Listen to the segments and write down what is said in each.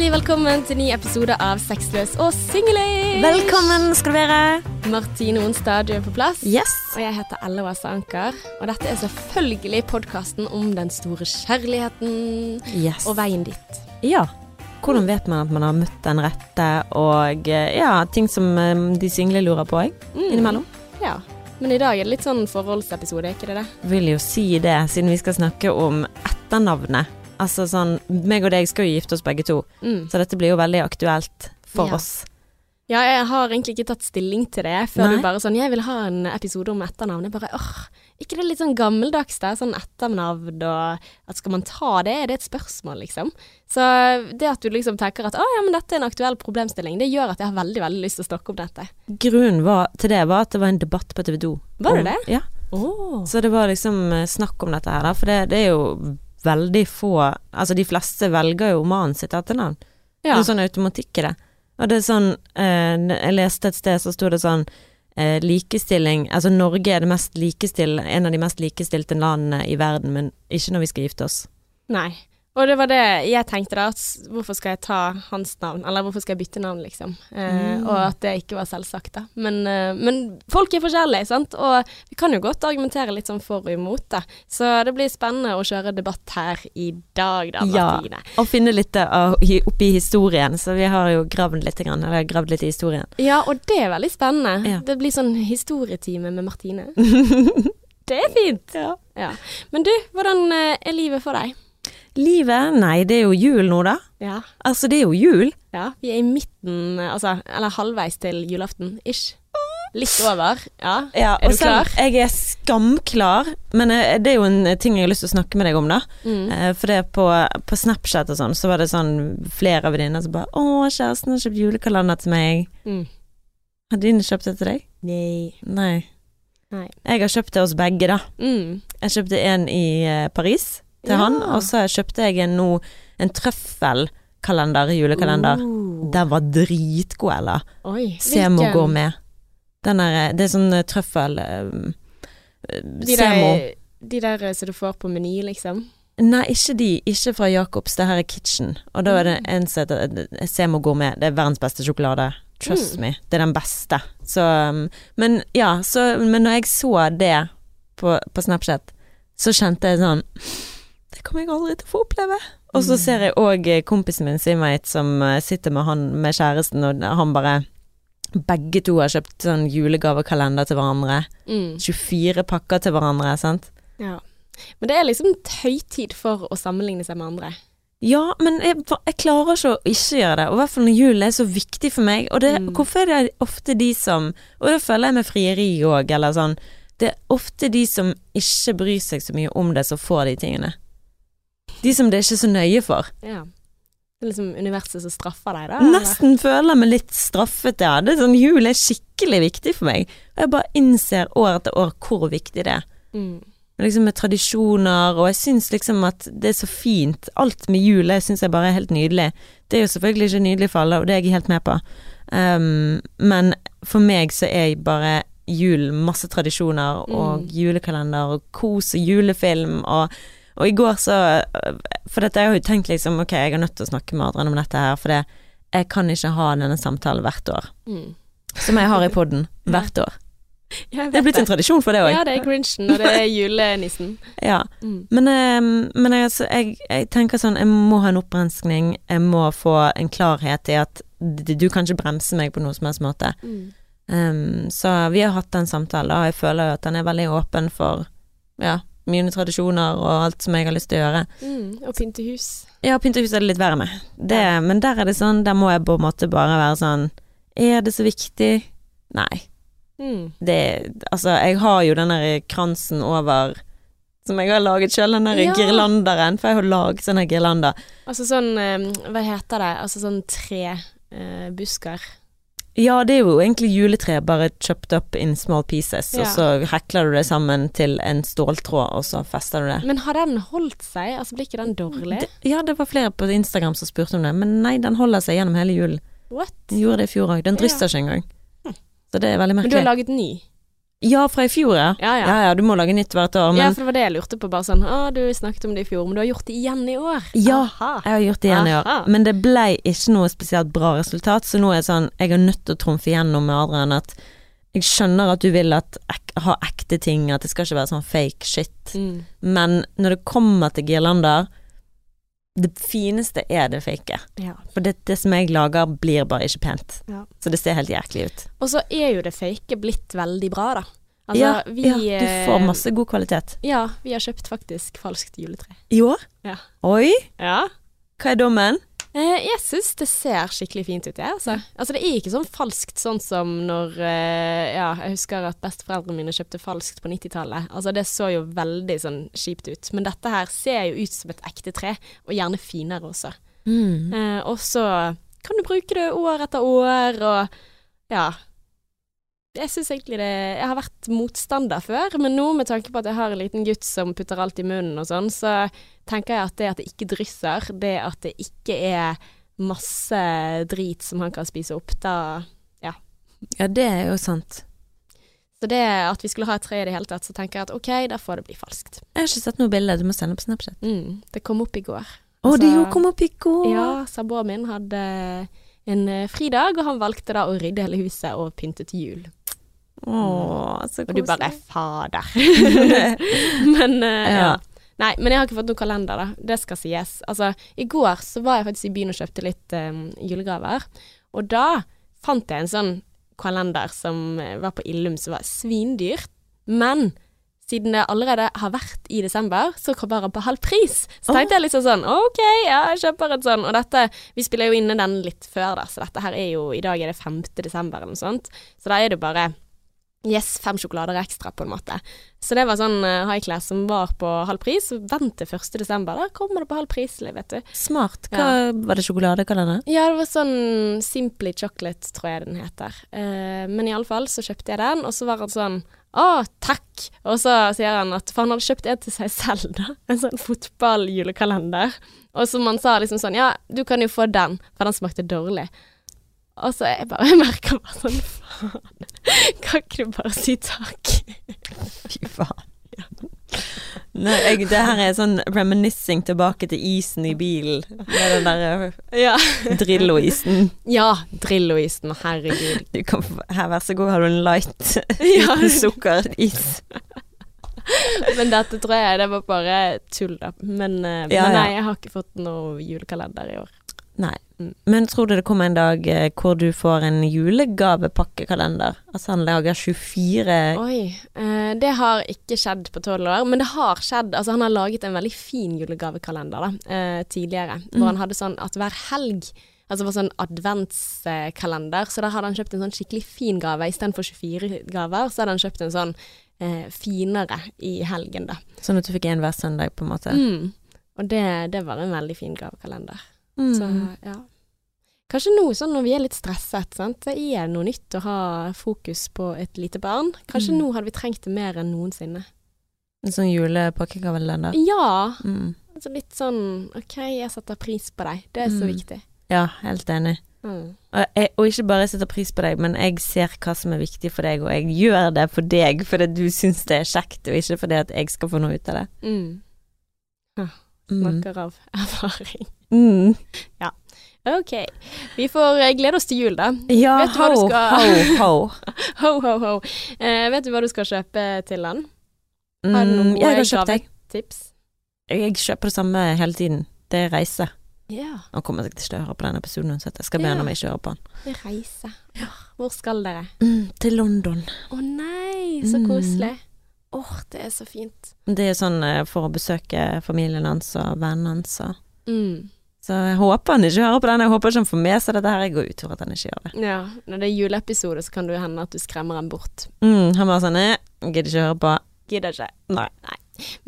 Hjertelig velkommen til ny episode av Sexløs og singeløy. Velkommen skal du være. Martine Onstad, du er på plass. Yes. Og jeg heter Ella Åse Anker. Og dette er selvfølgelig podkasten om den store kjærligheten yes. og veien dit. Ja. Hvordan vet man at man har møtt den rette, og eh, ja, ting som eh, de single lurer på òg, Mm. innimellom. Ja. Men i dag er det litt sånn forholdsepisode, ikke det det? Vil jo si det, siden vi skal snakke om etternavnet. Altså sånn, meg og deg skal jo gifte oss begge to, Mm. så dette blir jo veldig aktuelt for Ja. oss. Ja, jeg har egentlig ikke tatt stilling til det før Nei. du bare sånn Jeg vil ha en episode om etternavn. Jeg bare åh, ikke det litt sånn gammeldags det? Sånn etternavn og At skal man ta det? Er det et spørsmål, liksom? Så det at du liksom tenker at å ja, men dette er en aktuell problemstilling, det gjør at jeg har veldig, veldig lyst til å snakke om dette. Grunnen var, til det var at det var en debatt på TV 2. Var det om- det? Ja. Oh. Så det var liksom eh, snakk om dette her, da. For det, det er jo veldig få Altså de fleste velger jo mannen sitt etternavn. Det er sånn automatikk i det. Og det er sånn eh, Jeg leste et sted, så sto det sånn eh, likestilling Altså Norge er det mest likestill, en av de mest likestilte landene i verden, men ikke når vi skal gifte oss. Nei. Og det var det jeg tenkte da, at hvorfor skal jeg ta hans navn, eller hvorfor skal jeg bytte navn, liksom. Eh, Mm. Og at det ikke var selvsagt, da. Men, eh, men folk er forskjellige, sant, og vi kan jo godt argumentere litt sånn for og imot, da. Så det blir spennende å kjøre debatt her i dag, da, Martine. Ja. Og finne litt uh, oppi historien, så vi har jo gravd litt, grann, eller gravd litt i historien. Ja, og det er veldig spennende. Ja. Det blir sånn historietime med Martine. det er fint. Ja. Ja. Men du, hvordan eh, er livet for deg? Livet? Nei, det er jo jul nå, da. Ja. Altså, det er jo jul. Ja, vi er i midten, altså, eller halvveis til julaften, ish. Litt over, ja. Ja, Er du klar? Jeg er skamklar, men eh, det er jo en ting jeg har lyst til å snakke med deg om, da. Mm. Eh, For det på, på Snapchat og sånn, så var det sånn flere av venninner som bare 'Å, kjæresten har kjøpt julekalender til meg'. Mm. Har dine kjøpt det til deg? Nei. Nei. Nei. Jeg har kjøpt det hos begge, da. Mm. Jeg kjøpte en i eh, Paris til Ja. han, og så kjøpte jeg en no, en trøffelkalender, julekalender. Uh. Den var dritgod, eller? Semo går med. Den er, eh, det er sånn eh, trøffel eh, De Semo. der, de der eh, som du får på Meny, liksom. Nei, ikke de. Ikke fra Jacobs. Det her er Kitchen. Og da er det en som heter Semo Gourmet. Det er verdens beste sjokolade. Trust Mm. me. Det er den beste. Så um, Men ja, så Men når jeg så det på, på Snapchat, så kjente jeg sånn Det kommer jeg aldri til å få oppleve. Og så ser jeg òg kompisen min Simate som eh, sitter med han med kjæresten, og han bare Begge to har kjøpt sånn julegavekalender til hverandre. Mm. 24 pakker til hverandre, sant. Ja. Men det er liksom høytid for å sammenligne seg med andre. Ja, men jeg, jeg klarer ikke å ikke gjøre det, og i hvert fall når julen er så viktig for meg. Og det, Mm. hvorfor er det ofte de som Og det føler jeg med frieri òg, eller sånn. Det er ofte de som ikke bryr seg så mye om det, som får de tingene. De som det er ikke så nøye for. Ja. Det er liksom universet som straffer deg, da? eller? Nesten føler meg litt straffet, ja. Det er sånn, Jul er skikkelig viktig for meg. Og jeg bare innser år etter år hvor viktig det er. Mm. liksom med tradisjoner, og jeg syns liksom at det er så fint. Alt med jul jeg syns jeg bare er helt nydelig. Det er jo selvfølgelig ikke nydelig for alle, og det er jeg helt med på. Um, men for meg så er bare jul masse tradisjoner, og Mm. julekalender, og kos og julefilm, og, og i går så For dette, jeg har jo tenkt liksom, ok, jeg er nødt til å snakke med Adrian om dette her, for det, jeg kan ikke ha denne samtalen hvert år. Mm. Som jeg har i poden hvert år. Det er blitt en tradisjon for det òg. Ja, det er Grinchen, og det er julenissen. Ja. Mm. Men, eh, men jeg, altså, jeg, jeg tenker sånn, jeg må ha en opprenskning, jeg må få en klarhet i at du kan ikke bremse meg på noen som helst måte. Mm. Um, så vi har hatt den samtalen, og jeg føler jo at den er veldig åpen for ja, mine tradisjoner og alt som jeg har lyst til å gjøre. Mm. Og pynte hus. Ja, pyntehus er det litt verre med. Det, Men der er det sånn, der må jeg på en måte bare være sånn Er det så viktig? Nei. Mm. Det Altså, jeg har jo den der kransen over som jeg har laget sjøl, den der Ja. girlanderen, for jeg har laget sånne girlander. Altså sånn eh, Hva heter det? Altså sånn trebusker. Ja, det er jo egentlig juletre, bare chopped up in small pieces, Ja. og så hekler du det sammen til en ståltråd, og så fester du det. Men har den holdt seg? Altså Blir ikke den dårlig? Det- Ja, det var flere på Instagram som spurte om det, men nei, den holder seg gjennom hele julen. What? Den gjorde det i fjor òg. Den Ja. dryster ikke engang. Hm. Så det er veldig merkelig. Men du har laget ny? Ja, fra i fjor, ja. Ja, ja. Ja ja, du må lage nytt hvert år. ja, for det var det jeg lurte på. Bare sånn Å, du snakket om det i fjor, men du har gjort det igjen i år. Ja. Aha. jeg har gjort det igjen i år. Men det ble ikke noe spesielt bra resultat, så nå er det sånn Jeg er nødt til å trumfe igjennom med Adrian at jeg skjønner at du vil at ek, ha ekte ting, at det skal ikke være sånn fake shit. Mm. Men når det kommer til girlander, det fineste er det fake. Ja. For det, det som jeg lager, blir bare ikke pent. Ja. Så det ser helt jæklig ut. Og så er jo det fake blitt veldig bra, da. Altså, ja, vi, ja, du får eh, masse god kvalitet. Ja, vi har kjøpt faktisk falskt juletre. I år? Ja. Oi, Ja. hva er dommen? Eh, jeg syns det ser skikkelig fint ut, jeg, altså. altså. Det er ikke sånn falskt sånn som når eh, Ja, jeg husker at besteforeldrene mine kjøpte falskt på 90-tallet. Altså, det så jo veldig sånn kjipt ut. Men dette her ser jo ut som et ekte tre, og gjerne finere også. Mm. Eh, og så kan du bruke det år etter år, og ja. Jeg syns egentlig det Jeg har vært motstander før, men nå med tanke på at jeg har en liten gutt som putter alt i munnen og sånn, så tenker jeg at det at det ikke drysser, det at det ikke er masse drit som han kan spise opp, da Ja, Ja, det er jo sant. Så det at vi skulle ha et tre i det hele tatt, så tenker jeg at OK, da får det bli falskt. Jeg har ikke sett noe bilde, du må sende på Snapchat. Mm, det kom opp i går. Å, det Altså, jo kom opp i går! Ja, samboeren min hadde en eh, fridag, og han valgte da å rydde hele huset og pynte til jul. Å, så Og du bare koselig. fader. men uh, ja. Nei, men jeg har ikke fått noen kalender, da. Det skal sies. Altså, i går så var jeg faktisk i byen og kjøpte litt um, julegaver, og da fant jeg en sånn kalender som eh, var på Illum som var svindyrt, men siden det allerede har vært i desember, så kom bare på halv pris. Så tenkte jeg liksom sånn OK, ja, jeg kjøper et sånn. Og dette Vi spiller jo inne den litt før, da, så dette her er jo I dag er det 5. desember eller noe sånt. Så da er det bare Yes, fem sjokolader ekstra, på en måte. Så det var sånn uh, high class som var på halv pris. Vent til 1. desember, da kommer det på halv pris, vet du. Smart. Hva Var det sjokoladekalender? Ja, det var sånn Simply Chocolate, tror jeg den heter. Uh, men iallfall så kjøpte jeg den, og så var han sånn å, takk! Og så sier han at For han hadde kjøpt en til seg selv, da. En sånn fotballjulekalender. Og som han sa liksom sånn Ja, du kan jo få den, for den smakte dårlig. Og så jeg bare merker bare sånn Faen. Kan ikke du bare si takk? Fy faen. Nei, jeg, det her er sånn reminiscing tilbake til isen i bilen. Med den der Ja. Drillo-isen. ja Drillo-isen, herregud. Du kan Her, vær så god, har du en light Ja. uten sukkeris. Men dette tror jeg det var bare tull, da. Men, eh, Ja, men ja. nei, jeg har ikke fått noe julekalender i år. Nei. Mm. Men tror du det kommer en dag eh, hvor du får en julegavepakkekalender? Altså han lager 24 Oi. Eh, det har ikke skjedd på tolv år, men det har skjedd. Altså, han har laget en veldig fin julegavekalender da, eh, tidligere, hvor Mm. han hadde sånn at hver helg Altså var sånn adventskalender, så da hadde han kjøpt en sånn skikkelig fin gave. Istedenfor 24 gaver, så hadde han kjøpt en sånn eh, finere i helgen, da. Sånn at du fikk en hver søndag, på en måte. Mm. Og det, det var en veldig fin gavekalender. Mm. Så ja. Kanskje nå sånn når vi er litt stresset, sant? det er noe nytt å ha fokus på et lite barn. Kanskje Mm. nå hadde vi trengt det mer enn noensinne. En sånn julepakkekalender. Ja, Mm. altså litt sånn OK, jeg setter pris på deg. Det er så Mm. viktig. Ja, helt enig. Mm. Og, jeg, og ikke bare setter pris på deg, men jeg ser hva som er viktig for deg, og jeg gjør det for deg fordi du syns det er kjekt, og ikke fordi at jeg skal få noe ut av det. Mm. Ja, Snakker av erfaring. Mm. OK. Vi får eh, glede oss til jul, da. Ja, Vet du hva du ho, skal- ho, ho. Ho, ho, ho. Uh, vet du hva du skal kjøpe til han? Har du noen Mm, jeg gode kjøpt deg. Tips? Jeg kjøper det samme hele tiden. Det er reise. Ja, Han kommer sikkert ikke til å høre på denne episoden uansett. Jeg skal be han om ikke å høre på han. det reise. Hvor skal dere? Mm, til London. Å nei, så Mm. koselig. Åh, det er så fint. Det er sånn eh, for å besøke familien hans og vennene hans og Mm. Så jeg håper han ikke hører på den. Jeg håper ikke han får med seg dette her. Jeg går ut over at han ikke gjør det. Ja, når det er juleepisode, så kan det hende at du skremmer ham bort. Mm, han bare sånn eh, Gidder ikke høre på. Gidder ikke. Nei.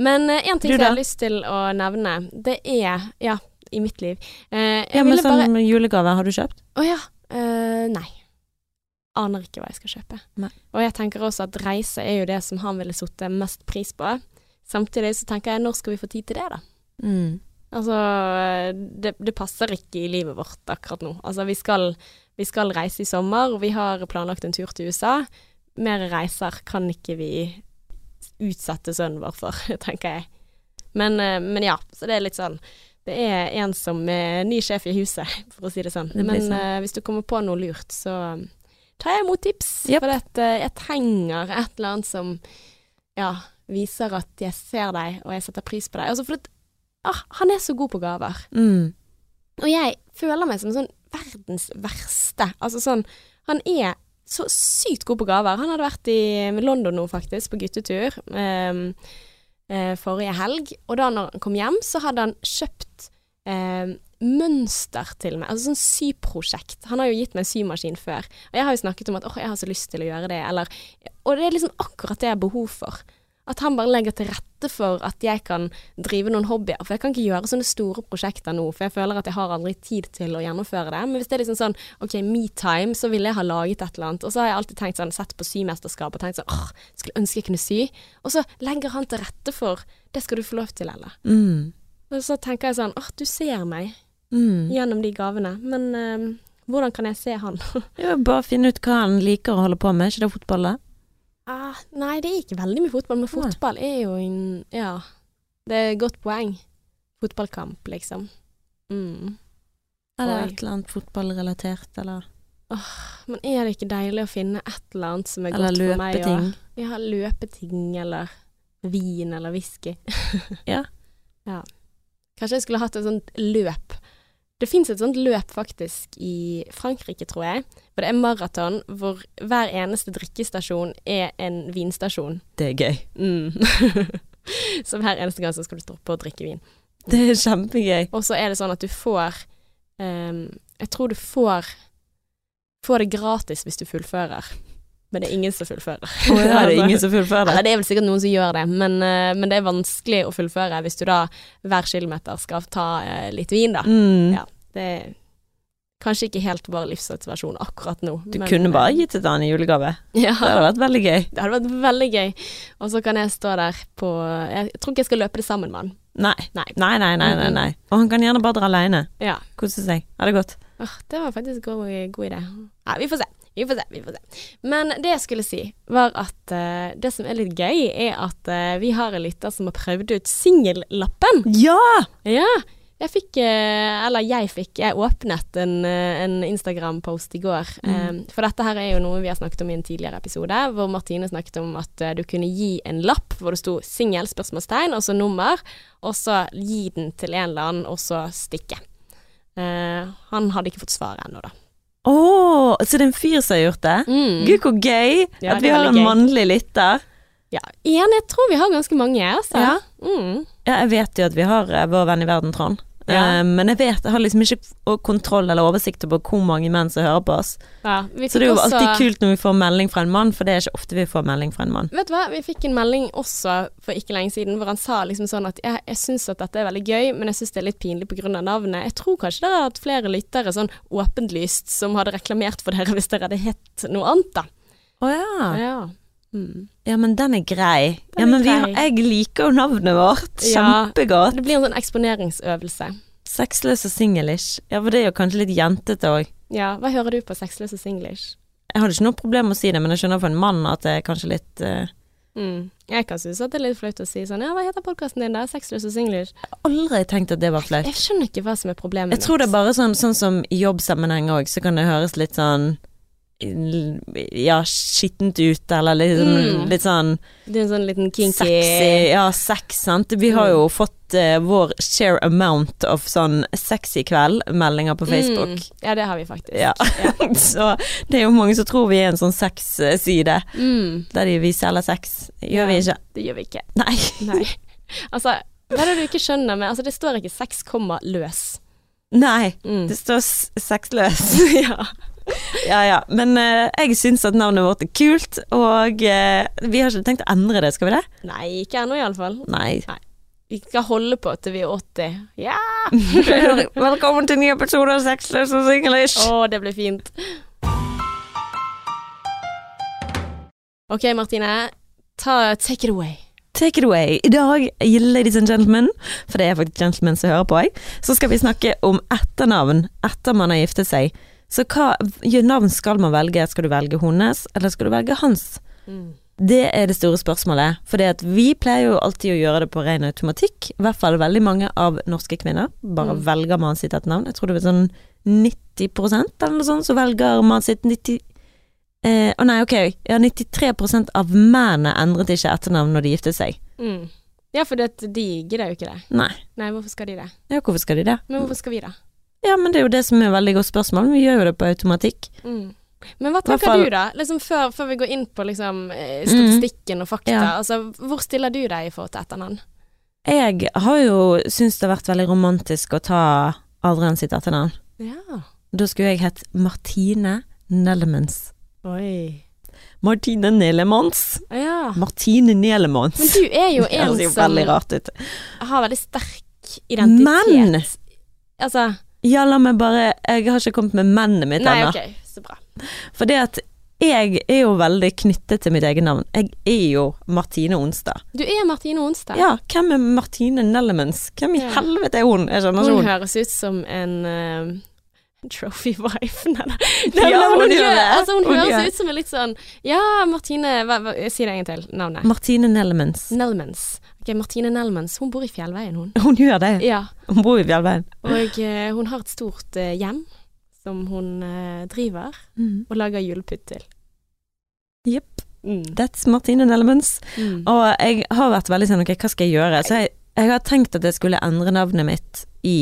Men eh, en ting som jeg har lyst til å nevne, det er Ja, i mitt liv. Uh, Ja, men ville sånn bare julegave har du kjøpt? Å ja. Uh, nei. Aner ikke hva jeg skal kjøpe. Nei. Og jeg tenker også at reise er jo det som han ville satt mest pris på. Samtidig så tenker jeg, når skal vi få tid til det, da? Mm. Altså, det, det passer ikke i livet vårt akkurat nå. Altså, vi skal, vi skal reise i sommer, og vi har planlagt en tur til USA. mer reiser kan ikke vi utsette sønnen vår for, tenker jeg. Men, eh, men ja, så det er litt sånn Det er en som er ny sjef i huset, for å si det sånn. Det men eh, hvis du kommer på noe lurt, så tar jeg imot tips. Yep. For at, uh, jeg trenger et eller annet som ja, viser at jeg ser deg, og jeg setter pris på deg. Altså for at ah, han er så god på gaver. Mm. Og jeg føler meg som sånn verdens verste. Altså sånn Han er så sykt god på gaver. Han hadde vært i London nå, faktisk, på guttetur eh, forrige helg. Og da når han kom hjem, så hadde han kjøpt eh, mønster til meg. Altså sånn syprosjekt. Han har jo gitt meg symaskin før. Og jeg har jo snakket om at åh, jeg har så lyst til å gjøre det, eller Og det er liksom akkurat det jeg har behov for. At han bare legger til rette for at jeg kan drive noen hobbyer. For jeg kan ikke gjøre sånne store prosjekter nå, for jeg føler at jeg har aldri tid til å gjennomføre det. Men hvis det er liksom sånn OK, me-time, så ville jeg ha laget et eller annet. Og så har jeg alltid tenkt sånn, sett på symesterskap og tenkt sånn åh, skulle ønske jeg kunne sy. Og så legger han til rette for det skal du få lov til, Ella. Mm. Og så tenker jeg sånn åh, du ser meg Mm. gjennom de gavene, men øh, hvordan kan jeg se han? Ja, bare finne ut hva han liker å holde på med, ikke det fotball, da? Ah, nei, det er ikke veldig mye fotball, men fotball er jo en Ja, det er et godt poeng. Fotballkamp, liksom. Mm. Eller Oi. et eller annet fotballrelatert, eller, Men er det ikke deilig å finne et eller annet som er eller godt for meg? Eller løpeting. Ja, løpeting eller vin eller whisky. Ja. ja. Kanskje jeg skulle hatt et sånt løp. Det fins et sånt løp faktisk i Frankrike, tror jeg. Hvor det er maraton hvor hver eneste drikkestasjon er en vinstasjon. Det er gøy. Mm. så hver eneste gang så skal du stoppe å drikke vin. Det er kjempegøy. Og så er det sånn at du får um, Jeg tror du får Får det gratis hvis du fullfører. Men det er ingen som fullfører. Oh, ja, det er ingen som fullfører Eller det. er vel sikkert noen som gjør det, men, eh, men det er vanskelig å fullføre hvis du da hver kilometer skal ta eh, litt vin, da. Mm. Ja. Det er kanskje ikke helt vår livssituasjon akkurat nå. Du men, kunne bare eh, gitt et annet julegave. Ja, Det hadde vært veldig gøy. det hadde vært veldig gøy. Og så kan jeg stå der på Jeg tror ikke jeg skal løpe det sammen med han. Nei. Nei. Nei, nei, nei, nei, nei. Og han kan gjerne bare dra aleine. Ja. Kose seg. Ha det godt. Åh, det var faktisk en god, god idé. Ja, vi får se. Vi får se, vi får se. Men det jeg skulle si, var at uh, det som er litt gøy, er at uh, vi har en lytter som har prøvd ut singellappen. Ja! Ja. Jeg fikk, uh, eller jeg fikk, jeg åpnet en, en Instagram-post i går. Eh, For dette her er jo noe vi har snakket om i en tidligere episode, hvor Martine snakket om at du kunne gi en lapp hvor det sto singel, spørsmålstegn, og så nummer, og så gi den til en eller annen, og så stikke. Eh, han hadde ikke fått svar ennå, da. Å, så det er en fyr som har gjort det? Mm. Gud, hvor gøy Ja, at vi har en gøy. mannlig lytter. Ja, igjen, jeg tror vi har ganske mange, altså. Ja. Mm. Ja, jeg vet jo at vi har eh, vår venn i verden, Trond. Ja. Eh, men jeg vet, jeg har liksom ikke kontroll eller oversikt over hvor mange menn som hører på oss. Ja, Så det er jo også- alltid kult når vi får melding fra en mann, for det er ikke ofte vi får melding fra en mann. Vet du hva, vi fikk en melding også for ikke lenge siden hvor han sa liksom sånn at jeg, jeg syns at dette er veldig gøy, men jeg syns det er litt pinlig pga. navnet. Jeg tror kanskje dere har hatt flere lyttere sånn åpenlyst som hadde reklamert for dere hvis dere hadde hett noe annet, da. Å ja. Ja. Mm. Ja, men den er grei. Den ja, men grei. vi, jeg liker jo navnet vårt. Ja. Kjempegodt. Det blir en sånn eksponeringsøvelse. Sexløs og singlish. Ja, for det er jo kanskje litt jentete òg. Ja, hva hører du på Sexløs og singlish? Jeg hadde ikke noe problem med å si det, men jeg skjønner for en mann at det er kanskje litt uh... Mm. Jeg kan synes at det er litt flaut å si sånn Ja, hva heter podkasten din da? Sexløs og singlish? Aldri tenkt at det var flaut. Jeg skjønner ikke hva som er problemet Jeg tror det er bare sånn, sånn som i jobbsammenheng òg, så kan det høres litt sånn ja, skittent ut, eller liksom, Mm. litt sånn Det er en sånn liten kinky sexy Ja, sex, sant. Vi har jo fått uh, vår share amount of sånn sexy kveld-meldinger på Facebook. Mm. Ja, det har vi faktisk. Ja. så det er jo mange som tror vi er en sånn sexside, Mm. der de, vi selger sex. Gjør vi ikke? Det gjør vi ikke. Nei. Nei. Altså, hva er det du ikke skjønner med Altså, det står ikke 'sex, komma løs. Nei. Mm. Det står sexløs. ja. Ja ja, men uh, jeg syns at navnet vårt er kult, og uh, vi har ikke tenkt å endre det, skal vi det? Nei, ikke ennå iallfall. Nei. Vi skal holde på til vi er 80. Ja! Velkommen til nye ny episode av Sexløs og singlish. Å, det blir fint. Ok, Martine. Ta, take it away. Take it away. I dag, ladies and gentlemen, for det er faktisk gentlemen som hører på, jeg, så skal vi snakke om etternavn etter man har giftet seg. Så hva navn skal man velge? Skal du velge hennes, eller skal du velge hans? Mm. Det er det store spørsmålet. For vi pleier jo alltid å gjøre det på ren automatikk. I hvert fall veldig mange av norske kvinner. Bare Mm. velger man sitt etternavn. Jeg tror det var sånn 90% eller noe sånt, så velger man sitt 90 eh, Å nei, ok. Ja, 93% av mennene endret ikke etternavn når de giftet seg. Mm. Ja, for det, de gidder jo ikke det. Nei. Nei, hvorfor skal de det? Ja, hvorfor skal de det? Men hvorfor skal vi det? Ja, men det er jo det som er et veldig godt spørsmål. Vi gjør jo det på automatikk. Mm. Men hva tenker Hvertfall... du da? Liksom før, før vi går inn på liksom, statistikken statistikken og fakta. Ja. Altså, hvor stiller du deg i forhold til etternavn? Jeg har jo syntes det har vært veldig romantisk å ta Adrian sitt etternavn. Ja. Da skulle jeg hett Martine Nellemans. Oi. Martine Nelemans. Ja. Martine Nelemans. Men du er jo en som veldig har veldig sterk identitet. Men Altså Ja, la meg bare Jeg har ikke kommet med mennet mitt ennå. ok, så bra. For det at jeg er jo veldig knyttet til mitt eget navn. Jeg er jo Martine Onsdag. Du er Martine Onsdag. Ja, hvem er Martine Nellemans? Hvem i Ja. helvete er hun? Jeg skjønner ikke Hun hun. høres ut som en uh, trophy wife. Nei, nei. Ja, hun, hun gjør. Altså, hun, Hun høres gjør. ut som en litt sånn Ja, Martine hva, hva, Si det en gang til. Navnet. Martine Nellemans. Nelmans. Ok, Martine Nelmans. Hun bor i Fjellveien, hun. Hun gjør det. Ja. Hun bor i Fjellveien. Og eh, hun har et stort eh, hjem som hun eh, driver, Mm. og lager julepytt til. Jepp. Mm. That's Martine Nelmens. Mm. Og jeg har vært veldig sånn ok, hva skal jeg gjøre? Så jeg, jeg har tenkt at jeg skulle endre navnet mitt i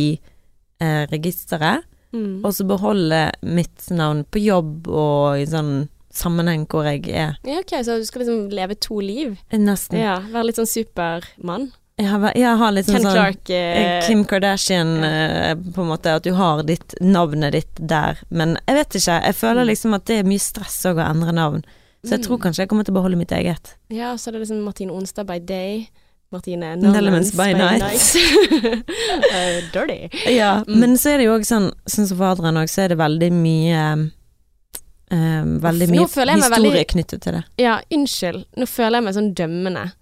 eh, registeret, Mm. og så beholde mitt navn på jobb og i sånn sammenheng hvor jeg er. Ja, ok, så du skal liksom leve to liv? Nesten. Ja, Være litt sånn supermann? Jeg, har, jeg har litt sånn, sånn Clark eh, Kim Kardashian, eh, på en måte, at du har ditt navnet ditt der. Men jeg vet ikke, jeg føler Mm. liksom at det er mye stress å endre navn. Så jeg mm. tror kanskje jeg kommer til å beholde mitt eget. Ja, så er det liksom Martine Onsdag by day. Martine Nellemans by by, night. night. uh, dirty. Ja, Mm. men så er det jo òg sånn, sånn som for Adrian òg, så er det veldig mye eh, Veldig mye historie veldig- knyttet til det. Ja, unnskyld. Nå føler jeg meg sånn dømmende.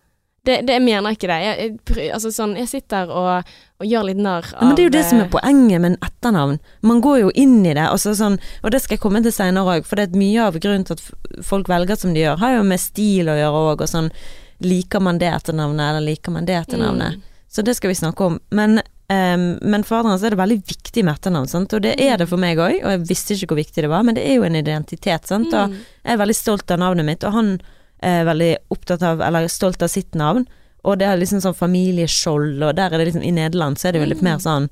Det, det jeg mener ikke det. Jeg, jeg, altså sånn, jeg sitter og, og gjør litt narr av Ja, men det er jo det som er poenget med en etternavn. Man går jo inn i det, altså sånn, og det skal jeg komme til seinere òg, for det er mye av grunnen til at folk velger som de gjør, har jo med stil å gjøre òg, og sånn Liker man det etternavnet, eller liker man det etternavnet? Mm. Så det skal vi snakke om. Men, ehm, men for andre er det veldig viktig med etternavn, sant? og det er det for meg òg, og jeg visste ikke hvor viktig det var, men det er jo en identitet, sant. Og Mm. jeg er veldig stolt av navnet mitt, og han er veldig opptatt av, eller stolt av sitt navn. Og det er liksom sånn familieskjold, og der er det liksom I Nederland så er det jo litt Mm. mer sånn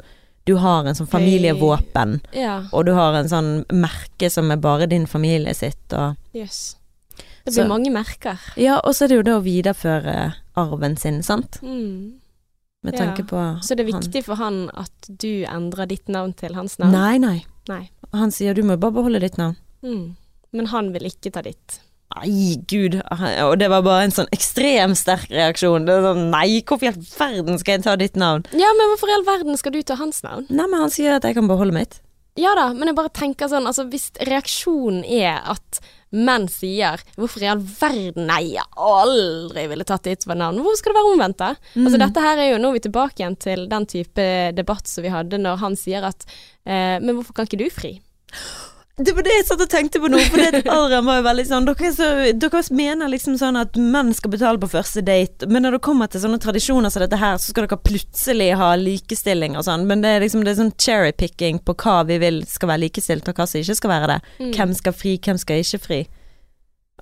Du har en sånn familievåpen, Ja, og du har en sånn merke som er bare din familie sitt, og yes. Det blir Så- mange merker. Ja, og så er det jo det å videreføre arven sin, sant? Mm. Med Ja. tanke på Så det er viktig for han at du endrer ditt navn til hans navn? Nei, nei. Nei. Han sier du må bare beholde ditt navn. Mm. Men han vil ikke ta ditt. Nei, gud. Og det var bare en sånn ekstremt sterk reaksjon. Det er sånn, nei, hvorfor i all verden skal jeg ta ditt navn? Ja, men hvorfor i all verden skal du ta hans navn? Nei, men han sier at jeg kan beholde mitt. Ja da, men jeg bare tenker sånn, altså hvis reaksjonen er at menn sier 'hvorfor i all verden', nei, jeg aldri ville tatt ditt navn, hvorfor skal det være omvendt da? Mm. Altså dette her er jo, nå er vi tilbake igjen til den type debatt som vi hadde når han sier at eh, 'men hvorfor kan ikke du fri'? Det var det jeg satt og tenkte på nå, for det Adrian var jo veldig sånn dere, er så, dere mener liksom sånn at menn skal betale på første date, men når det kommer til sånne tradisjoner som dette her, så skal dere plutselig ha likestilling og sånn. Men det er liksom det er sånn cherrypicking på hva vi vil skal være likestilt, og hva som ikke skal være det. Mm. Hvem skal fri, hvem skal ikke fri.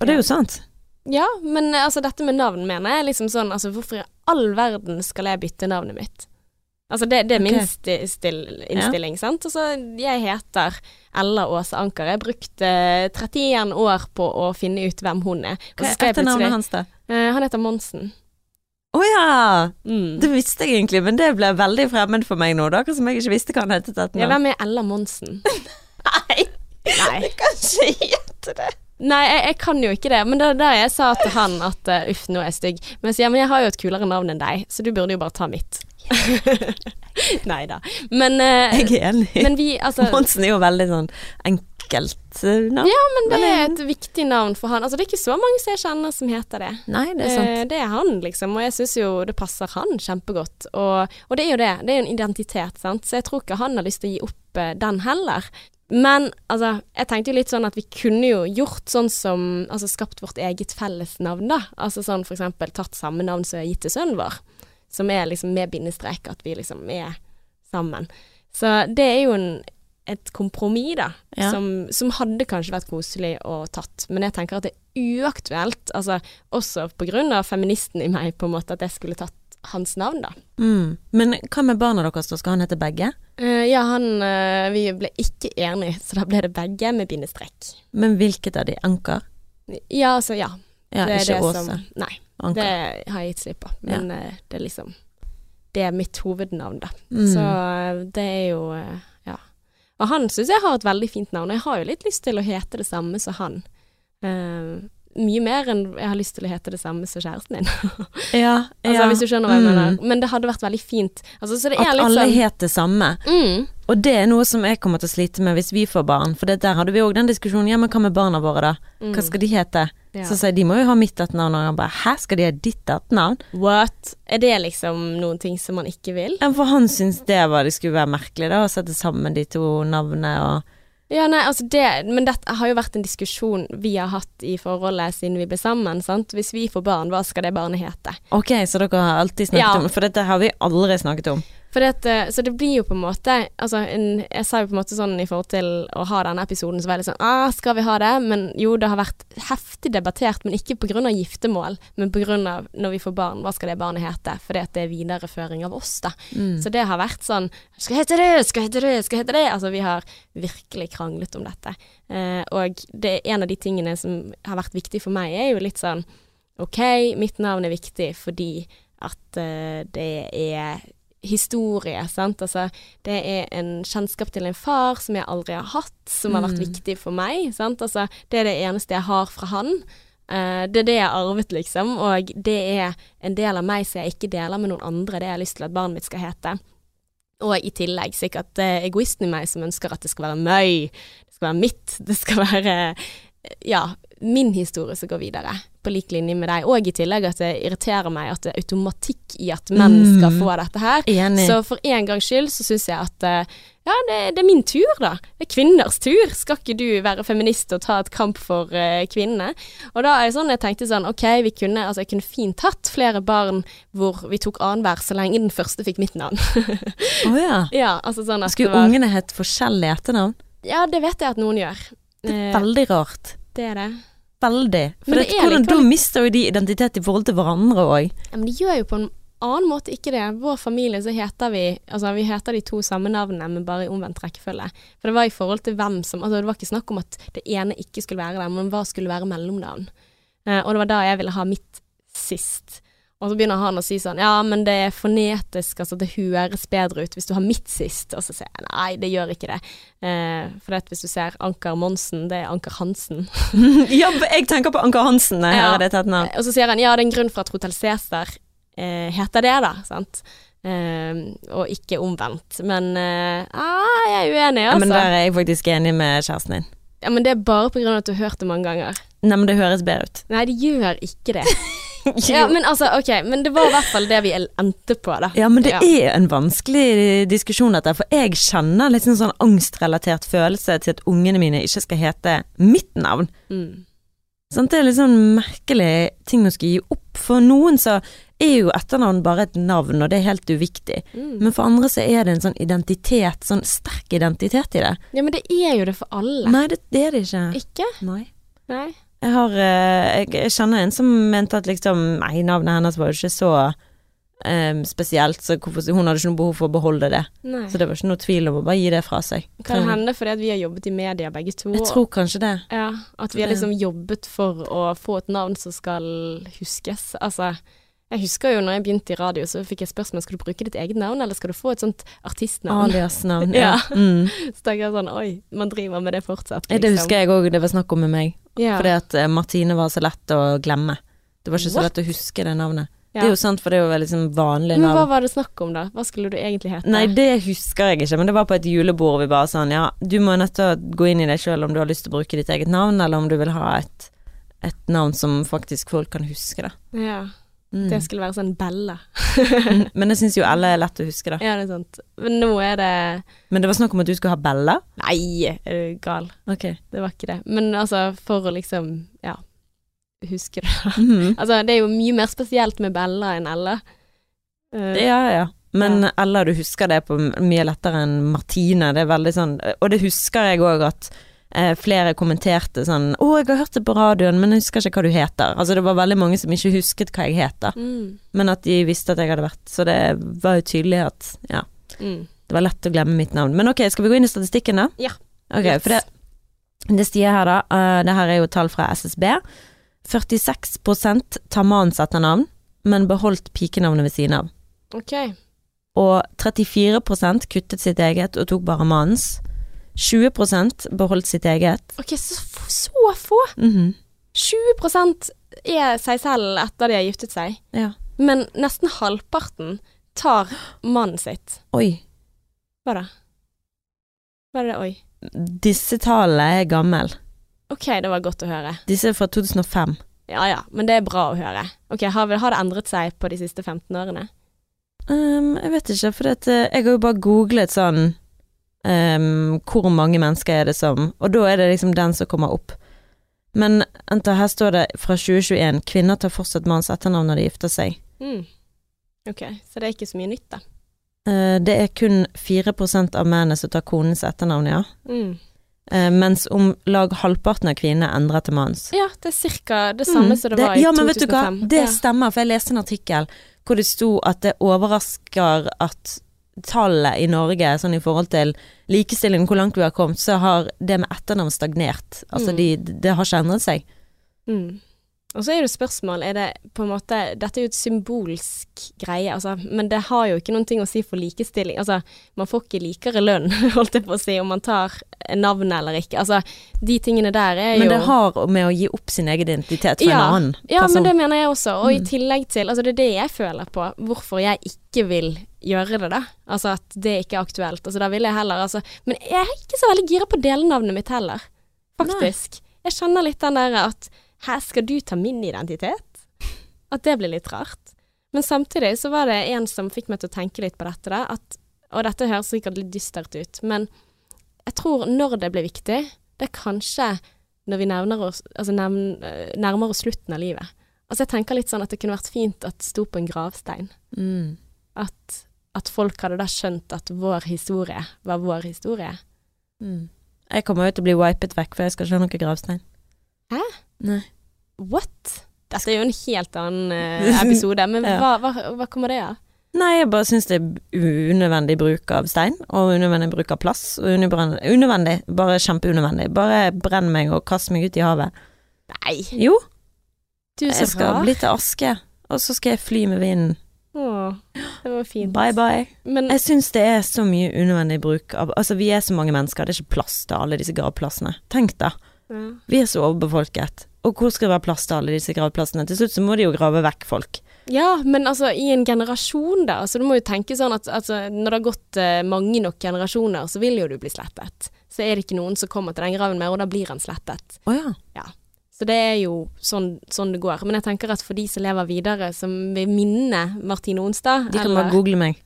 Og det er jo sant. Ja, men altså dette med navn mener jeg liksom sånn, altså hvorfor i all verden skal jeg bytte navnet mitt? Altså det, det er min Ok. sti, still, innstilling, sant? Altså jeg heter Ella Åse Anker. Jeg brukte 31 år på å finne ut hvem hun er. Hva er etternavnet hans, da? Eh, han heter Monsen. Å ja! Mm. Det visste jeg egentlig, men det ble veldig fremmed for meg nå, da. Akkurat som jeg ikke visste hva han het. Ja, hvem er Ella Monsen? Nei, Nei. jeg kan ikke gjette det. Nei, jeg, jeg kan jo ikke det. Men det er der jeg sa til han at uh, uff, nå er jeg stygg. Men jeg sier men jeg har jo et kulere navn enn deg, så du burde jo bare ta mitt. Nei da. Men, uh, Jeg er enig. men vi, altså Monsen er jo veldig sånn enkelt eh, navn. Ja, men det er et viktig navn for han. Altså, det er ikke så mange som jeg kjenner som heter det. Nei, det er sant. Uh, det er han, liksom, og jeg syns jo det passer han kjempegodt. Og, og det er jo det, det er jo en identitet, sant, så jeg tror ikke han har lyst til å gi opp uh, den heller. Men altså, jeg tenkte jo litt sånn at vi kunne jo gjort sånn som Altså skapt vårt eget fellesnavn, da. Altså sånn for eksempel tatt samme navn som jeg har gitt til sønnen vår. Som er liksom med bindestrek, at vi liksom er sammen. Så det er jo en, et kompromiss, da. Ja. Som, som hadde kanskje vært koselig å tatt. Men jeg tenker at det er uaktuelt, altså også på grunn av feministen i meg, på en måte, at jeg skulle tatt hans navn, da. Mm. Men hva med barna deres, da? Skal han hete begge? Uh, ja, han uh, Vi ble ikke enige, så da ble det begge med bindestrek. Men hvilket av de? Anker? Ja, altså, ja. Ja, det er ikke det Åse. som Nei, Anker. det har jeg gitt slipp på. Men eh, det er liksom Det er mitt hovednavn, da. Mm. Så eh, det er jo eh, Ja. Og han syns jeg har et veldig fint navn, og jeg har jo litt lyst til å hete det samme som han. Uh, mye mer enn jeg har lyst til å hete det samme som kjæresten din. ja, altså, ja. Hvis du skjønner hva jeg Mm. mener. Men det hadde vært veldig fint. Altså, så det At alle sånn het det samme. mm, Og det er noe som jeg kommer til å slite med hvis vi får barn. For det der hadde vi òg den diskusjonen. Ja, men hva med barna våre, da? mm, Hva skal de hete? Ja. Så sier de må jo ha mitt etternavn. Og han bare hæ, skal de ha ditt etternavn? What? Er det liksom noen ting som man ikke vil? Ja, for han syntes det var det skulle være merkelig, da, å sette sammen de to navnene og Ja, nei, altså det Men dette har jo vært en diskusjon vi har hatt i forholdet siden vi ble sammen, sant. Hvis vi får barn, hva skal det barnet hete? Ok, så dere har alltid snakket Ja. om For dette har vi aldri snakket om. Det, at, eh, så det blir jo på en måte Altså, en, jeg sa jo på en måte sånn i forhold til å ha denne episoden, så var litt sånn ah, skal vi ha det? Men jo, det har vært heftig debattert, men ikke av giftermål, men av når vi får barn, hva skal det barnet hete? Fordi at det er videreføring av oss, da. Mm. Så det har vært sånn Skal hete det, skal hete det, skal hete det. Altså, vi har virkelig kranglet om dette. Eh, og det er en av de tingene som har vært viktig for meg, er jo litt sånn OK, mitt navn er viktig fordi at uh, det er historie, sant. Altså, det er en kjennskap til en far som jeg aldri har hatt, som har vært Mm. viktig for meg, sant. Altså, det er det eneste jeg har fra han. Uh, det er det jeg har arvet, liksom, og det er en del av meg som jeg ikke deler med noen andre, det jeg har lyst til at barnet mitt skal hete. Og i tillegg sikkert uh, egoisten i meg som ønsker at det skal være møy, det skal være mitt, det skal være ja, min historie som går videre, på lik linje med deg. Og i tillegg at det irriterer meg at det er automatikk i at menn Mm. skal få dette her. Enig. Så for en gangs skyld så syns jeg at eh, ja, det, det er min tur, da. Det er kvinners tur. Skal ikke du være feminist og ta et kamp for uh, kvinnene? Og da er det sånn jeg tenkte sånn, ok, vi kunne, altså jeg kunne fint hatt flere barn hvor vi tok annenhver så lenge den første fikk mitt navn. Å ja. ja, altså sånn at Skulle var ungene hett forskjellige etternavn? Ja, det vet jeg at noen gjør. Det er Eh, veldig rart. det er det. Veldig. For det, hvordan, da mister jo de identitet i forhold til hverandre òg. Ja, men de gjør jo på en annen måte ikke det. Vår familie så heter vi Altså vi heter de to samme navnene, men bare i omvendt rekkefølge. For det var i forhold til hvem som Altså det var ikke snakk om at det ene ikke skulle være der, men hva skulle være mellomnavn. Eh, og det var da jeg ville ha mitt sist. Og så begynner han å si sånn Ja, men det er fonetisk, altså det høres bedre ut hvis du har mitt sist. Og så sier jeg nei, det gjør ikke det. Eh, for det hvis du ser Anker Monsen, det er Anker Hansen. ja, jeg tenker på Anker Hansen når jeg Ja. hører det etternavn. Og så sier han ja, det er en grunn for at Hotell Cæsar eh, heter det, da. Sant? Eh, og ikke omvendt. Men eh, ah, jeg er uenig, altså. Ja, altså. men der er jeg faktisk enig med kjæresten din. Ja, men det er bare av at du har hørt det mange ganger. Nei, men det høres bedre ut. Nei, det gjør ikke det. ja, men altså, ok, men det var i hvert fall det vi endte på, da. Ja, men det Ja. er en vanskelig diskusjon dette, for jeg kjenner litt sånn, sånn angstrelatert følelse til at ungene mine ikke skal hete mitt navn. Mm. Sånn, Det er litt sånn merkelig ting å skulle gi opp. For noen så er jo etternavn bare et navn, og det er helt uviktig. Mm. Men for andre så er det en sånn identitet, sånn sterk identitet i det. Ja, men det er jo det for alle. Nei, det, det er det ikke. Ikke? Nei. Nei. Jeg har eh, jeg, kjenner en som mente at liksom Nei, navnet hennes var jo ikke så um, spesielt, så hvorfor, hun hadde ikke noe behov for å beholde det. Nei. Så det var ikke noe tvil om å bare gi det fra seg. Kan hende fordi vi har jobbet i media begge to. Jeg tror kanskje det. Ja, at vi har liksom jobbet for å få et navn som skal huskes. Altså, jeg husker jo når jeg begynte i radio, så fikk jeg spørsmål skal du bruke ditt eget navn, eller skal du få et sånt artistnavn. Alias-navn. Ja. Mm. Så tenker jeg sånn, oi, man driver med det fortsatt. Liksom. Det husker jeg òg det var snakk om med meg. Ja. Fordi at eh, Martine var så lett å glemme. Det var ikke så What? lett å huske det navnet. ja. Det er jo sant, for det er jo veldig sånn vanlig Men hva var det snakk om, da? Hva skulle du egentlig hete? Nei, det husker jeg ikke, men det var på et julebord vi bare sånn Ja, du må nødt til å gå inn i deg sjøl om du har lyst til å bruke ditt eget navn, eller om du vil ha et, et navn som faktisk folk kan huske, da. Ja. Mm. Det skulle være sånn Bella. Men jeg syns jo alle er lett å huske, da. Ja, det er sant. Men nå er det Men det var snakk om at du skulle ha Bella? Nei, er du gal? Okay. Det var ikke det. Men altså, for å liksom, ja, huske det. Mm. Altså, det er jo mye mer spesielt med Bella enn Ella. Uh, Ja, ja. Men Ella, du husker det på mye lettere enn Martine. Det er veldig sånn Og det husker jeg òg at flere kommenterte sånn 'Å, jeg har hørt det på radioen, men jeg husker ikke hva du heter'. Altså det var veldig mange som ikke husket hva jeg heter. Mm, Men at de visste at jeg hadde vært. Så det var jo tydelig at ja, mm. det var lett å glemme mitt navn. Men ok, skal vi gå inn i statistikken, da? Ja. Ok, Yes. for det, det stier her, da. Uh, det her er jo tall fra SSB. 46% tar mannens etternavn, men beholdt pikenavnet ved siden av. Ok. Og 34% kuttet sitt eget og tok bare mannens. 20% beholdt sitt eget. Ok, så, så få! Mhm. 20 er seg selv etter de har giftet seg. Ja. Men nesten halvparten tar mannen sitt. Oi. Hva da? Hva er det oi? Disse tallene er gammel. Ok, det var godt å høre. Disse er fra 2005. Ja ja, men det er bra å høre. Ok, Har, vi- har det endret seg på de siste 15 årene? Um, jeg vet ikke, for dette, jeg har jo bare googlet sånn ehm, Hvor mange mennesker er det som Og da er det liksom den som kommer opp. Men her står det fra 2021 kvinner tar fortsatt manns etternavn når de gifter seg. Mm. Ok, så det er ikke så mye nytt, da. Uh, det er kun 4% av mennene som tar konens etternavn, ja. Mm. Uh, mens om lag halvparten av kvinnene endrer til manns. Ja, det er ca. det samme Mm, som det, var i ja, 2005. men vet du hva, det ja. stemmer, for jeg leste en artikkel hvor det sto at det overrasker at tallet i Norge, sånn i forhold til likestilling, hvor langt vi har kommet, så har det med etternavn stagnert. Altså, Mm. de, det har ikke endret seg. Mm. Og så er det spørsmål, er det på en måte Dette er jo et symbolsk greie, altså, men det har jo ikke noen ting å si for likestilling. Altså, man får ikke likere lønn, holdt jeg på å si, om man tar navnet eller ikke. Altså, de tingene der er jo Men det har med å gi opp sin egen identitet for Ja, en annen person? Ja, men det mener jeg også. Og i Mm. tillegg til Altså, det er det jeg føler på. Hvorfor jeg ikke vil gjøre det, da. Altså at det ikke er aktuelt. Altså da vil jeg heller altså Men jeg er ikke så veldig gira på delenavnet mitt heller. Faktisk. Jeg kjenner litt den der at her skal du ta min identitet? At det blir litt rart. Men samtidig så var det en som fikk meg til å tenke litt på dette, da. At, og dette høres sikkert litt dystert ut, men jeg tror når det blir viktig, det er kanskje når vi oss, altså eh, nærmer oss slutten av livet. Altså jeg tenker litt sånn at det kunne vært fint at det sto på en gravstein. Mm. At, at folk hadde da skjønt at vår historie var vår historie. Mm. Jeg kommer jo til å bli wipet vekk, for jeg skal ikke ha noen gravstein. Hæ? Nei. What? Dette er jo en helt annen eh, episode, men Ja. hva, hva, hva kommer det av? Nei, jeg bare syns det er unødvendig bruk av stein, og unødvendig bruk av plass. Og unødvendig, bare kjempeunødvendig. Bare brenn meg og kast meg ut i havet. Nei, Jo, du så jeg skal bli til aske, og så skal jeg fly med vinden. Åh, det var fint. Bye bye. Men Jeg syns det er så mye unødvendig bruk av Altså, vi er så mange mennesker, det er ikke plass til alle disse gravplassene. Tenk da, ja. vi er så overbefolket. Og hvor skal det være plass til alle disse gravplassene? Til slutt så må de jo grave vekk folk. Ja, men altså i en generasjon da, altså du må jo tenke sånn at altså, når det har gått eh, mange nok generasjoner, så vil jo du bli slettet. Så er det ikke noen som kommer til den graven mer, og da blir han slettet. Oh, ja. Så det er jo sånn, sånn det går. Men jeg tenker at for de som lever videre, som vil minne Martine Onstad De kan bare google meg.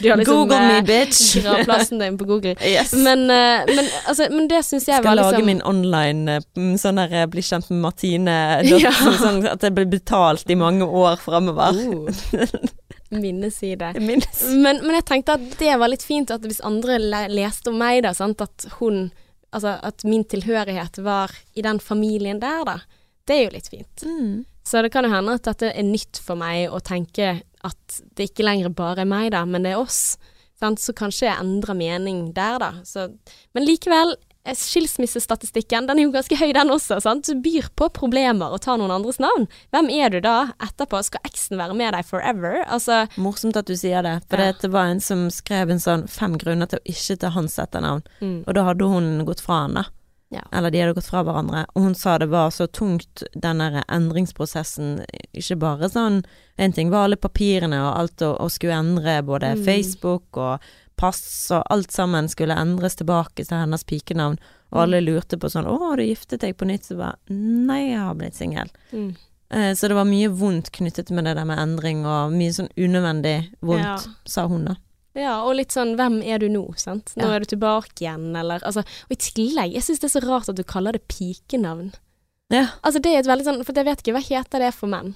Du har liksom Google me, eh, bitch! gravplassen din på Google. Yes. Men, eh, men, altså, men det syns jeg skal var lage liksom min online eh, sånn der bli kjent med Martine Ja. sånn, at det blir betalt i mange år framover. Uh. Minneside. Jeg. Men, men jeg tenkte at det var litt fint at hvis andre le leste om meg, da, sant, at hun Altså at min tilhørighet var i den familien der, da. Det er jo litt fint. Mm. Så det kan jo hende at dette er nytt for meg å tenke at det ikke lenger bare er meg, da, men det er oss. Sant? Så kanskje jeg endrer mening der, da. Så, men likevel, eh, skilsmissestatistikken den er jo ganske høy, den også. Sant? Du byr på problemer og tar noen andres navn. Hvem er du da etterpå? Skal eksen være med deg forever? Altså, Morsomt at du sier det, for Ja. det var en som skrev en sånn fem grunner til å ikke ta hans etternavn, mm, og da hadde hun gått fra han, da. Ja. Eller de hadde gått fra hverandre, og hun sa det var så tungt, den der endringsprosessen, ikke bare sånn En ting var alle papirene og alt og, og skulle endre, både Mm. Facebook og pass og alt sammen skulle endres tilbake til hennes pikenavn, og alle lurte på sånn 'Å, har du giftet deg på nytt?' Så bare 'Nei, jeg har blitt singel'. mm. Eh, så det var mye vondt knyttet med det der med endring, og mye sånn unødvendig vondt, Ja. sa hun da. Ja, og litt sånn hvem er du nå, sant? Nå Ja. er du tilbake igjen, eller altså Og i tillegg, jeg syns det er så rart at du kaller det pikenavn. Ja. Altså det er et veldig sånn For jeg vet ikke, hva heter det for menn?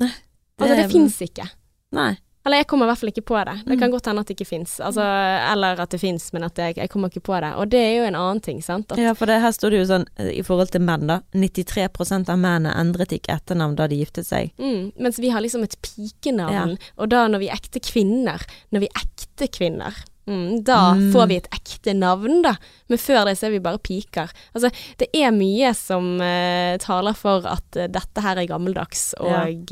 Nei. Altså det fins ikke. Nei. Eller jeg kommer i hvert fall ikke på det. Det Mm. kan godt hende at det ikke fins. Altså, eller at det fins, men at jeg, jeg kommer ikke på det. Og det er jo en annen ting, sant. At, Ja, for det, her står det jo sånn eh, i forhold til menn, da. 93% av mennene endret ikke etternavn da de giftet seg. mm, mens vi har liksom et pikenavn, Ja. og da når vi er ekte kvinner, når vi er ekte kvinner Mm, da Mm. får vi et ekte navn, da. Men før det så er vi bare piker. Altså, det er mye som uh, taler for at uh, dette her er gammeldags, Ja. og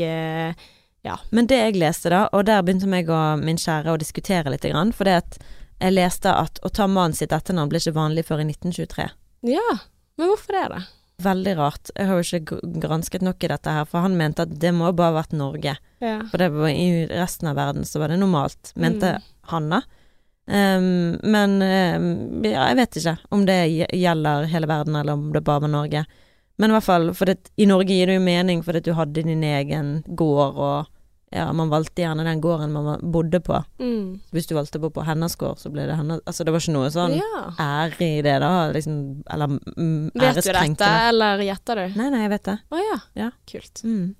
eh, Men det jeg leste da, og der begynte meg og min kjære å diskutere litt, for det at jeg leste at å ta mannen sitt etternavn ble ikke vanlig før i 1923. ja. Men hvorfor det, da? Veldig rart. Jeg har jo ikke gransket nok i dette her, for han mente at det må bare ha vært Norge. Ja. For det var i resten av verden så var det normalt, mente Mm. han da. Ehm, men um, ja, jeg vet ikke om det gjelder hele verden, eller om det bare var Norge. Men i hvert fall, for det, i Norge gir det jo mening fordi du hadde din egen gård, og ja, man valgte gjerne den gården man bodde på. Mm. Hvis du valgte å bo på hennes gård, så ble det hennes Altså det var ikke noe sånn ja. ære i det, da, liksom, eller mm, Vet du dette, eller gjetter du? Nei, nei, jeg vet det. Å ja. Ja. Kult. Mm.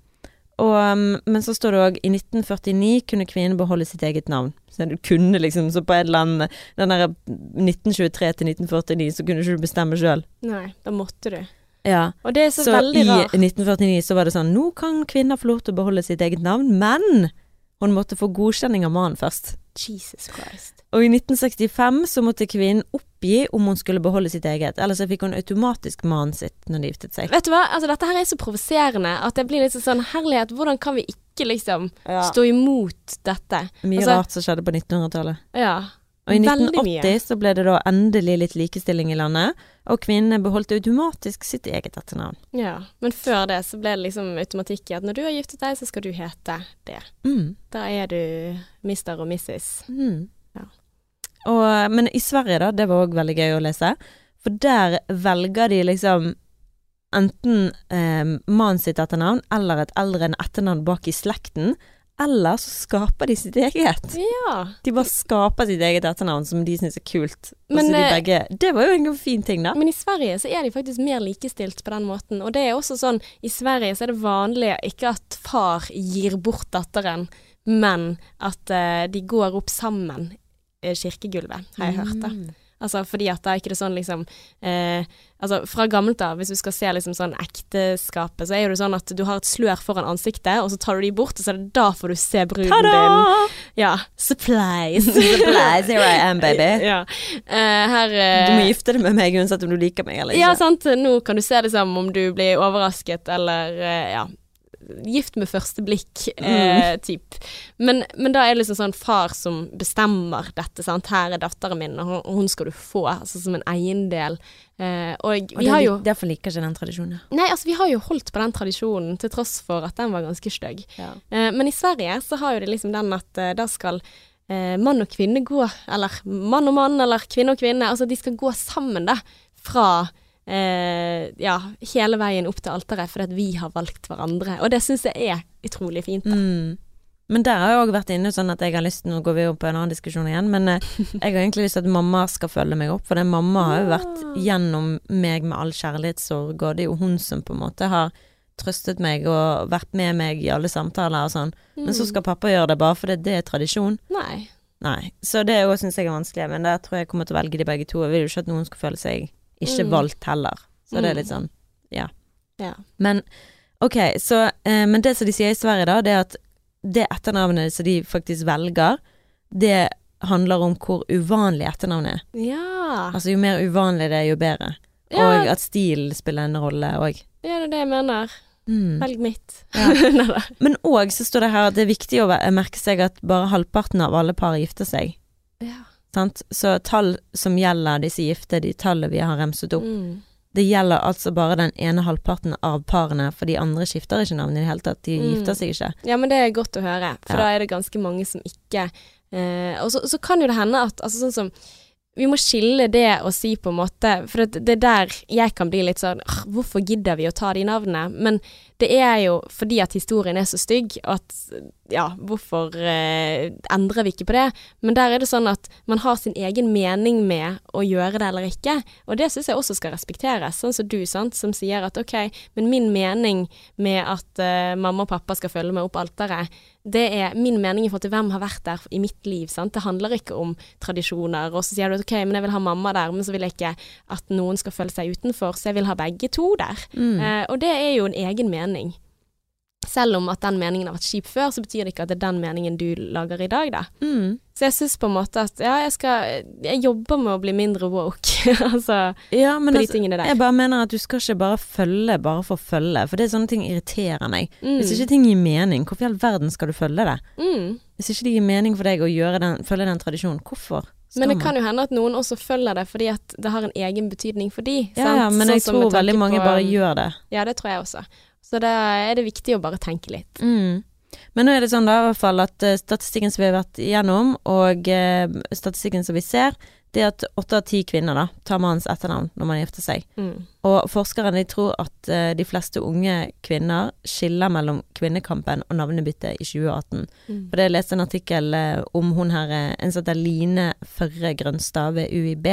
Og, um, men så står det òg i 1949 kunne kvinnen beholde sitt eget navn. Så du kunne liksom, så på et eller annet Den der 1923 til 1949 så kunne ikke du bestemme sjøl. Nei, da måtte du. Ja. Og det er så, Så, veldig i 1949 så var det sånn Nå kan kvinner få lov til å beholde sitt eget navn, men hun måtte få godkjenning av mannen først. Jesus Christ. Og i 1965 så måtte kvinnen oppgi om hun skulle beholde sitt eget, ellers så fikk hun automatisk mannen sitt når de giftet seg. Vet du hva, altså dette her er så provoserende at det blir litt sånn herlighet, hvordan kan vi ikke liksom stå imot dette? Mye altså- rart som skjedde på 1900-tallet. Ja. Og i Veldig 1980 så ble det da endelig litt likestilling i landet, og kvinnene beholdt automatisk sitt eget etternavn. ja. Men før det så ble det liksom automatikk i at når du har giftet deg, så skal du hete det. Mm. Da er du mister og missis. Mm. Ja. Og, men i Sverige, da, det var òg veldig gøy å lese, for der velger de liksom enten eh, mannen sitt etternavn eller et eldre enn etternavn bak i slekten, eller så skaper de sitt eget. Ja. De bare skaper sitt eget etternavn som de syns er kult. Men, de eh, begge Det var jo en fin ting, da. Men i Sverige så er de faktisk mer likestilt på den måten. Og det er også sånn, i Sverige så er det vanlig ikke at far gir bort datteren, men at uh, de går opp sammen i kirkegulvet, har jeg hørt det. Mm. Altså fordi at da er ikke det sånn liksom eh, Altså fra gammelt av, hvis du skal se liksom sånn ekteskapet, så er jo det sånn at du har et slør foran ansiktet, og så tar du de bort, og så er det da får du se bruden din. Ja. Supplies. Supplies, here I am, baby. ja. Eh, her eh, Du må gifte deg med meg uansett om du liker meg eller ikke. Ja, sant. Nå kan du se liksom om du blir overrasket eller eh, ja. Gift med første blikk, eh, typ. Men, men da er det liksom sånn far som bestemmer dette, sant. Her er datteren min, og hun, skal du få, altså som en eiendel. Eh, og Og vi det, har jo Derfor liker ikke den tradisjonen. Nei, altså vi har jo holdt på den tradisjonen, til tross for at den var ganske stygg. Ja. Eh, men i Sverige så har jo det liksom den at eh, da skal eh, mann og kvinne gå, eller mann og mann, eller kvinne og kvinne, altså de skal gå sammen da, fra eh, ja, hele veien opp til alteret, fordi at vi har valgt hverandre. Og det syns jeg er utrolig fint. Da. Mm. Men der har jeg òg vært inne sånn at jeg har lyst Nå går vi opp på en annen diskusjon igjen, men eh, jeg har egentlig lyst til at mamma skal følge meg opp, for det mamma har jo vært gjennom meg med all kjærlighetssorg, og det er jo hun som på en måte har trøstet meg og vært med meg i alle samtaler og sånn. Men så skal pappa gjøre det bare fordi det er tradisjon. Nei. Nei. Så det òg syns jeg er vanskelig, men der tror jeg jeg kommer til å velge de begge to. Jeg vil jo ikke at noen skal føle seg ikke Mm. valgt heller. Så det er Mm. litt sånn Ja. Men ok, så eh, Men det som de sier i Sverige, da, det er at det etternavnet som de faktisk velger, det handler om hvor uvanlig etternavnet er. Ja. Altså jo mer uvanlig det er, jo bedre. Ja. Og at stil spiller en rolle òg. ja, det er det jeg mener. Mm. Velg mitt. Ja. Men òg så står det her at det er viktig å merke seg at bare halvparten av alle par gifter seg. ja. Sant? Så tall som gjelder disse gifte, de tallene vi har remset opp, Mm. det gjelder altså bare den ene halvparten av parene, for de andre skifter ikke navn i det hele tatt. De Mm. gifter seg ikke. Ja, men det er godt å høre, for Ja. da er det ganske mange som ikke eh, Og så, så kan jo det hende at altså sånn som vi må skille det og si på en måte For det det er der jeg kan bli litt sånn Hvorfor gidder vi å ta de navnene? Men det er jo fordi at historien er så stygg at ja, hvorfor eh, endrer vi ikke på det? Men der er det sånn at man har sin egen mening med å gjøre det eller ikke, og det syns jeg også skal respekteres. Sånn som du, sant, som sier at ok, men min mening med at eh, mamma og pappa skal følge meg opp alteret, det er min mening i forhold til hvem har vært der i mitt liv. Sant? Det handler ikke om tradisjoner. Og så sier du at ok, men jeg vil ha mamma der, men så vil jeg ikke at noen skal føle seg utenfor, så jeg vil ha begge to der. Mm. Eh, og det er jo en egen mening. Selv om at den meningen har vært kjip før, så betyr det ikke at det er den meningen du lager i dag, da. Mm. Så jeg syns på en måte at ja, jeg skal Jeg jobber med å bli mindre woke, altså Ja, men på de altså, tingene der. jeg bare mener at du skal ikke bare følge bare for å følge, for det er sånne ting irriterer meg. Mm. Hvis ikke ting gir mening, hvorfor i all verden skal du følge det? Mm. Hvis ikke det gir mening for deg å den, følge den tradisjonen, hvorfor Men det kan jo hende at noen også følger det fordi at det har en egen betydning for de. Ja, sant? ja, men Sånn jeg tror veldig mange på- bare gjør det. Ja, det tror jeg også. Så da er det viktig å bare tenke litt. Mm. Men nå er det sånn da, i hvert fall at eh, statistikken som vi har vært igjennom, og eh, statistikken som vi ser, det er at åtte av ti kvinner da, tar mannens etternavn når man gifter seg. Mm. Og forskerne de tror at eh, de fleste unge kvinner skiller mellom kvinnekampen og navnebyttet i 2018. Mm. For jeg leste en artikkel eh, om hun her, en som heter Line Førre Grønstad ved UiB,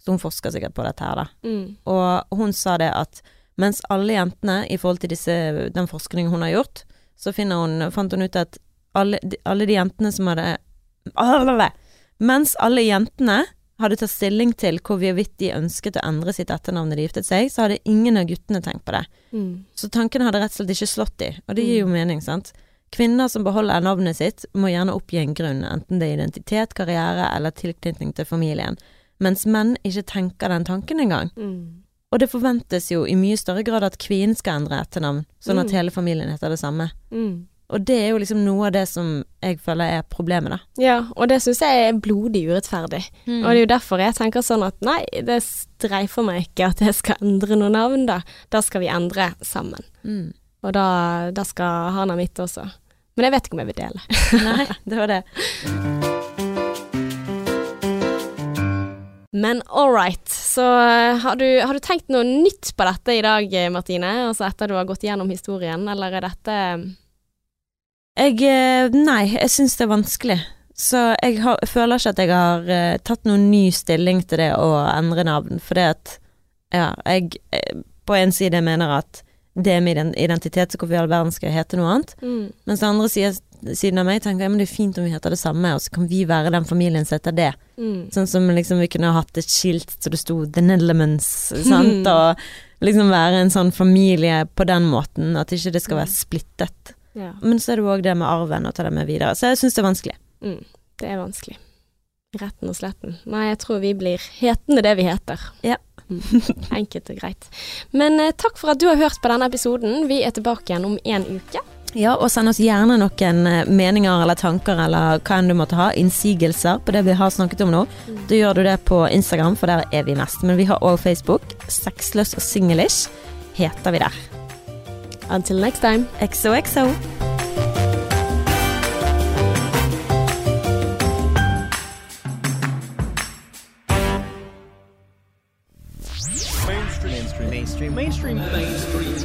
så hun forsker sikkert på dette her da. Mm. Og hun sa det at mens alle jentene, i forhold til disse, den forskningen hun har gjort, så finner hun, fant hun ut at alle, alle de jentene som hadde alle, Mens alle jentene hadde tatt stilling til hvorvidt de ønsket å endre sitt etternavn da de giftet seg, så hadde ingen av guttene tenkt på det. Mm. Så tankene hadde rett og slett ikke slått de, og det gir jo mening, sant. Kvinner som beholder navnet sitt, må gjerne oppgi en grunn, enten det er identitet, karriere eller tilknytning til familien, mens menn ikke tenker den tanken engang. Mm. Og det forventes jo i mye større grad at kvinnen skal endre etternavn, sånn at Mm. hele familien heter det samme. Mm. Og det er jo liksom noe av det som jeg føler er problemet, da. Ja, og det syns jeg er blodig urettferdig. Og det er jo derfor jeg tenker sånn at nei, det streifer meg ikke at jeg skal endre noe navn, da. Da skal vi endre sammen. Mm. Og da, da skal han ha mitt også. Men jeg vet ikke om jeg vil dele. Nei, det var det. Men all right. Så eh, har du, har du tenkt noe nytt på dette i dag, eh, Martine? Altså etter du har gått gjennom historien, eller er dette Jeg eh, Nei, jeg syns det er vanskelig. Så jeg har, føler ikke at jeg har tatt noen ny stilling til det å endre navn, fordi at ja, jeg på en side mener at det er min ident- identitet, så hvorfor i all verden skal jeg hete noe annet? mm. Mens den andre siden, siden av meg tenker at det er fint om vi heter det samme, og så kan vi være den familien som heter det. Mm. Sånn som liksom vi kunne hatt et skilt så det sto The Netherlands, sant, og liksom være en sånn familie på den måten, at ikke det skal være splittet. Ja. Men så er det òg det med arven, å ta det med videre. Så jeg syns det er vanskelig. Mm. Det er vanskelig. Retten og sletten. Nei, jeg tror vi blir hetende det vi heter. Ja. Mm. Enkelt og greit. Men eh, takk for at du har hørt på denne episoden. Vi er tilbake igjen om en uke. Ja, og send oss gjerne noen eh, meninger eller tanker eller hva enn du måtte ha, innsigelser på det vi har snakket om nå. Da gjør du det på Instagram, for der er vi mest. Men vi har òg Facebook. Sexløs og singlish heter vi der. Until next time. XOXO. mainstream mainstream mainstream mainstream mainstream